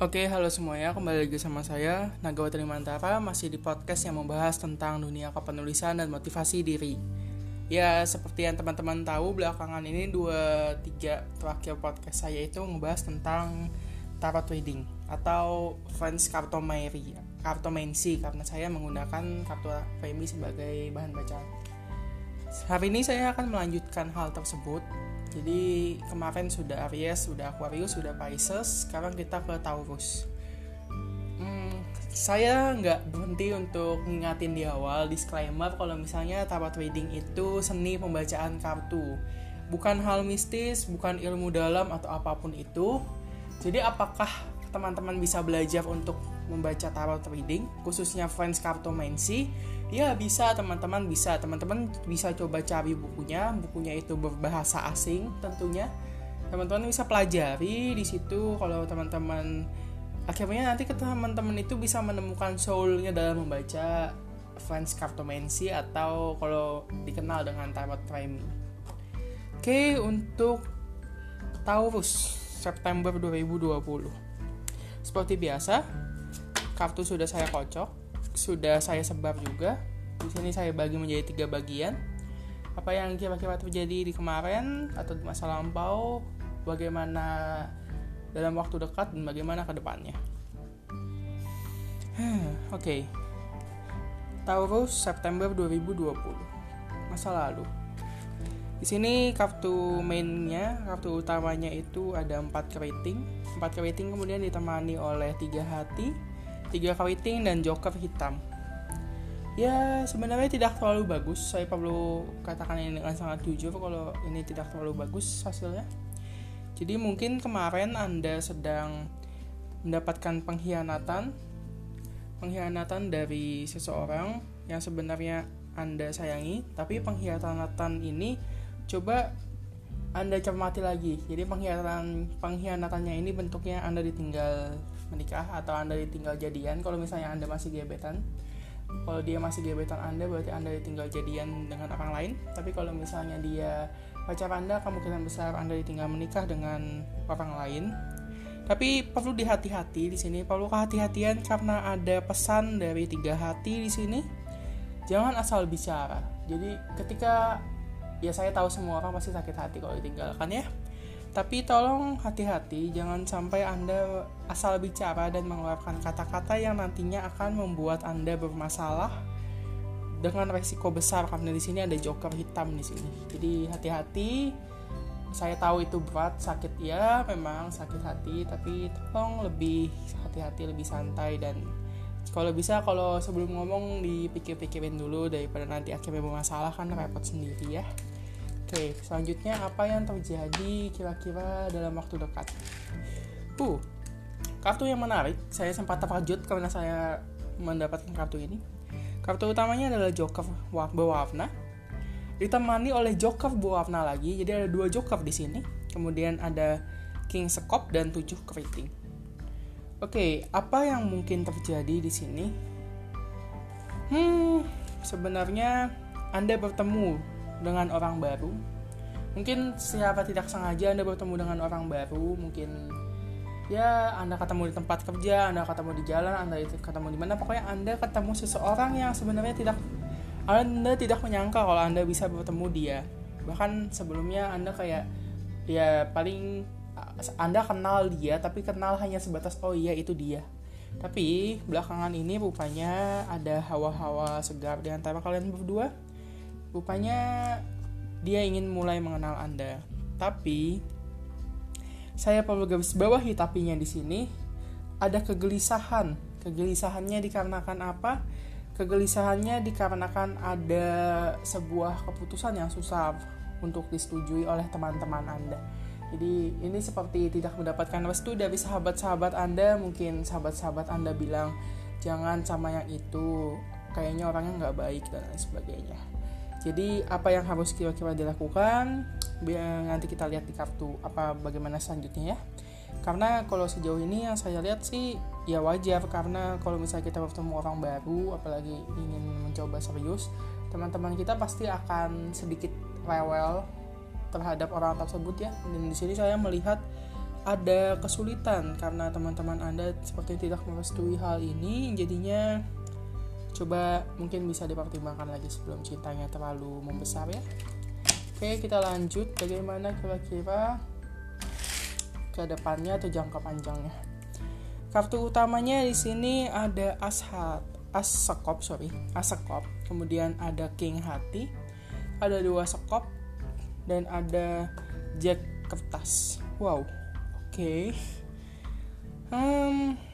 Oke, halo semuanya. Kembali lagi sama saya, Nagawa Trimantara, masih di podcast yang membahas tentang dunia kepenulisan dan motivasi diri. Ya, seperti yang teman-teman tahu, belakangan ini dua tiga terakhir podcast saya itu membahas tentang tarot reading atau Friends Cartomancy, Cartomancy karena saya menggunakan kartu Femi sebagai bahan bacaan. Hari ini saya akan melanjutkan hal tersebut jadi kemarin sudah Aries, sudah Aquarius, sudah Pisces, sekarang kita ke Taurus. Hmm, saya nggak berhenti untuk ngingatin di awal disclaimer kalau misalnya tarot reading itu seni pembacaan kartu, bukan hal mistis, bukan ilmu dalam atau apa pun itu. Jadi apakah teman-teman bisa belajar untuk membaca tarot reading, khususnya Friends Cartomancy? Ya bisa teman-teman bisa. Teman-teman bisa coba cari bukunya. Bukunya itu berbahasa asing tentunya. Teman-teman bisa pelajari di situ. Kalau teman-teman akhirnya nanti ke teman-teman itu bisa menemukan soulnya dalam membaca French Cartomancy atau kalau dikenal dengan tarot framing. Oke untuk Taurus September 2020 seperti biasa kartu sudah saya kocok sudah saya sebar juga. Di sini saya bagi menjadi tiga bagian. Apa yang kira-kira terjadi di kemarin atau di masa lampau, bagaimana dalam waktu dekat dan bagaimana ke depannya. Oke. Okay. Taurus September 2020. Masa lalu. Di sini kartu mainnya, kartu utamanya itu ada empat keriting. Empat keriting kemudian ditemani oleh tiga hati, tiga keriting dan joker hitam. Ya sebenarnya tidak terlalu bagus. Saya perlu katakan ini dengan sangat jujur kalau ini tidak terlalu bagus hasilnya. Jadi mungkin kemarin anda sedang mendapatkan pengkhianatan pengkhianatan dari seseorang yang sebenarnya anda sayangi tapi pengkhianatan ini coba anda cermati lagi. Jadi pengkhianatan pengkhianatannya ini bentuknya anda ditinggal menikah atau anda ditinggal jadian kalau misalnya anda masih gebetan kalau dia masih gebetan anda berarti anda ditinggal jadian dengan orang lain. Tapi kalau misalnya dia pacar anda kemungkinan besar anda ditinggal menikah dengan orang lain. Tapi perlu dihati-hati di sini. Perlu kehati-hatian karena ada pesan dari tiga hati di sini? Jangan asal bicara. Jadi ketika ya saya tahu semua orang pasti sakit hati kalau ditinggalkan ya tapi tolong hati-hati, jangan sampai Anda asal bicara dan mengeluarkan kata-kata yang nantinya akan membuat Anda bermasalah dengan resiko besar karena di sini ada joker hitam di sini. Jadi hati-hati. Saya tahu itu berat, sakit ya, memang sakit hati, tapi tolong lebih hati-hati, lebih santai dan kalau bisa kalau sebelum ngomong dipikir-pikirin dulu daripada nanti akhirnya bermasalah kan repot sendiri ya. Oke, selanjutnya apa yang terjadi kira-kira dalam waktu dekat? Uh, kartu yang menarik, saya sempat terkejut karena saya mendapatkan kartu ini. Kartu utamanya adalah Joker berwarna, ditemani oleh Joker berwarna lagi. Jadi ada dua Joker di sini. Kemudian ada King Sekop dan tujuh keriting. Oke, apa yang mungkin terjadi di sini? Hmm, sebenarnya Anda bertemu dengan orang baru. Mungkin siapa tidak sengaja anda bertemu dengan orang baru mungkin ya anda ketemu di tempat kerja anda ketemu di jalan anda ketemu di mana pokoknya anda ketemu seseorang yang sebenarnya tidak anda tidak menyangka kalau anda bisa bertemu dia. Bahkan sebelumnya anda kayak ya paling anda kenal dia tapi kenal hanya sebatas oh iya itu dia. Tapi belakangan ini rupanya ada hawa-hawa segar di antara kalian berdua Rupanya dia ingin mulai mengenal Anda. Tapi saya perlu garis bawahi tapinya di sini ada kegelisahan. Kegelisahannya dikarenakan apa? Kegelisahannya dikarenakan ada sebuah keputusan yang susah untuk disetujui oleh teman-teman Anda. Jadi ini seperti tidak mendapatkan restu dari sahabat-sahabat Anda. Mungkin sahabat-sahabat Anda bilang jangan sama yang itu, kayaknya orangnya nggak baik dan lain sebagainya. Jadi apa yang harus kira-kira dilakukan? Biar nanti kita lihat di kartu apa bagaimana selanjutnya ya. Karena kalau sejauh ini yang saya lihat sih ya wajar karena kalau misalnya kita bertemu orang baru apalagi ingin mencoba serius, teman-teman kita pasti akan sedikit rewel terhadap orang tersebut ya dan di sini saya melihat ada kesulitan karena teman-teman anda seperti tidak merestui hal ini jadinya coba mungkin bisa dipertimbangkan lagi sebelum cintanya terlalu membesar ya. Oke kita lanjut bagaimana kira-kira ke depannya atau jangka panjangnya. Kartu utamanya di sini ada ashat as sekop sorry as sekop kemudian ada king hati ada dua sekop dan ada jack kertas. Wow oke. Okay. hmm,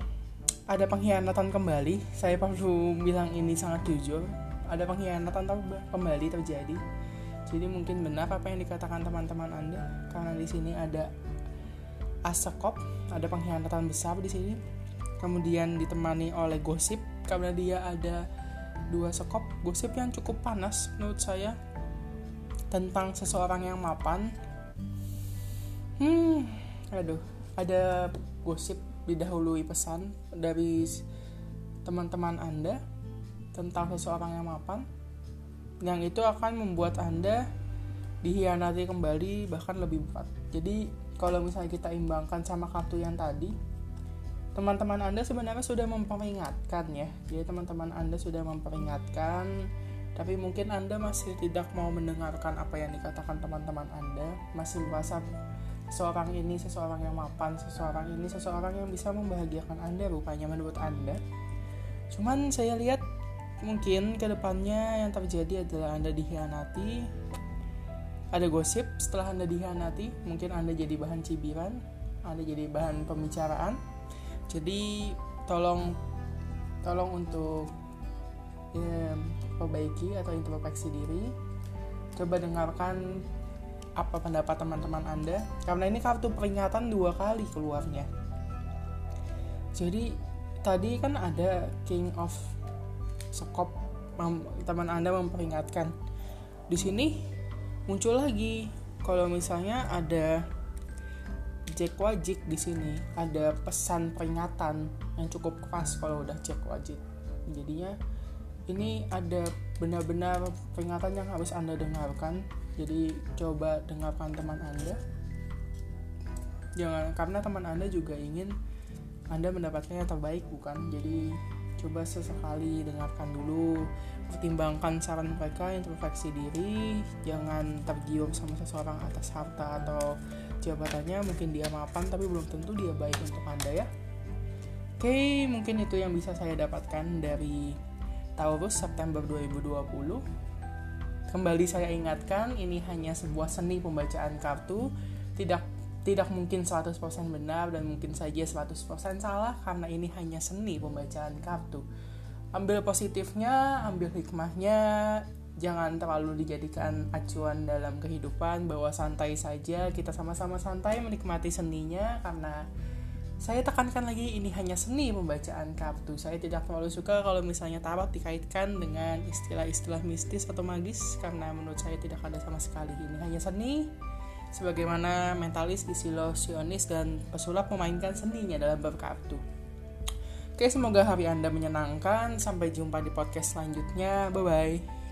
ada pengkhianatan kembali. Saya perlu bilang ini sangat jujur. Ada pengkhianatan kembali terjadi. Jadi mungkin benar apa yang dikatakan teman-teman anda karena di sini ada asekop ada pengkhianatan besar di sini. Kemudian ditemani oleh gosip. Karena dia ada dua sekop gosip yang cukup panas menurut saya. Tentang seseorang yang mapan. Hmm aduh ada gosip didahului pesan dari teman-teman anda tentang seseorang yang mapan yang itu akan membuat anda dihianati kembali bahkan lebih berat jadi kalau misalnya kita imbangkan sama kartu yang tadi teman-teman Anda sebenarnya sudah memperingatkan ya. Jadi teman-teman Anda sudah memperingatkan tapi mungkin Anda masih tidak mau mendengarkan apa yang dikatakan teman-teman Anda, masih merasa seseorang ini seseorang yang mapan, seseorang ini seseorang yang bisa membahagiakan Anda rupanya menurut Anda. Cuman saya lihat mungkin ke depannya yang terjadi adalah Anda dihianati, ada gosip setelah Anda dihianati, mungkin Anda jadi bahan cibiran, Anda jadi bahan pembicaraan, jadi tolong tolong untuk ya, perbaiki atau introspeksi diri coba dengarkan apa pendapat teman-teman anda karena ini kartu peringatan dua kali keluarnya jadi tadi kan ada King of Sekop teman anda memperingatkan di sini muncul lagi kalau misalnya ada Jack Wajik di sini ada pesan peringatan yang cukup keras kalau udah Jack Wajik. Jadinya ini ada benar-benar peringatan yang harus Anda dengarkan. Jadi coba dengarkan teman Anda. Jangan karena teman Anda juga ingin Anda mendapatkan yang terbaik bukan? Jadi coba sesekali dengarkan dulu pertimbangkan saran mereka introspeksi diri jangan tergiur sama seseorang atas harta atau jabatannya mungkin dia mapan tapi belum tentu dia baik untuk anda ya oke mungkin itu yang bisa saya dapatkan dari Taurus September 2020 kembali saya ingatkan ini hanya sebuah seni pembacaan kartu. Tidak tidak mungkin 100% benar dan mungkin saja 100% salah karena ini hanya seni pembacaan kartu. Ambil positifnya ambil hikmahnya. Jangan terlalu dijadikan acuan dalam kehidupan bahwa santai saja. Kita sama-sama santai menikmati seninya karena saya tekankan lagi ini hanya seni pembacaan kartu saya tidak terlalu suka kalau misalnya tarot dikaitkan dengan istilah-istilah mistis atau magis karena menurut saya tidak ada sama sekali ini hanya seni sebagaimana mentalis ilusionis dan pesulap memainkan seninya dalam berkartu Oke, semoga hari Anda menyenangkan. Sampai jumpa di podcast selanjutnya. Bye bye.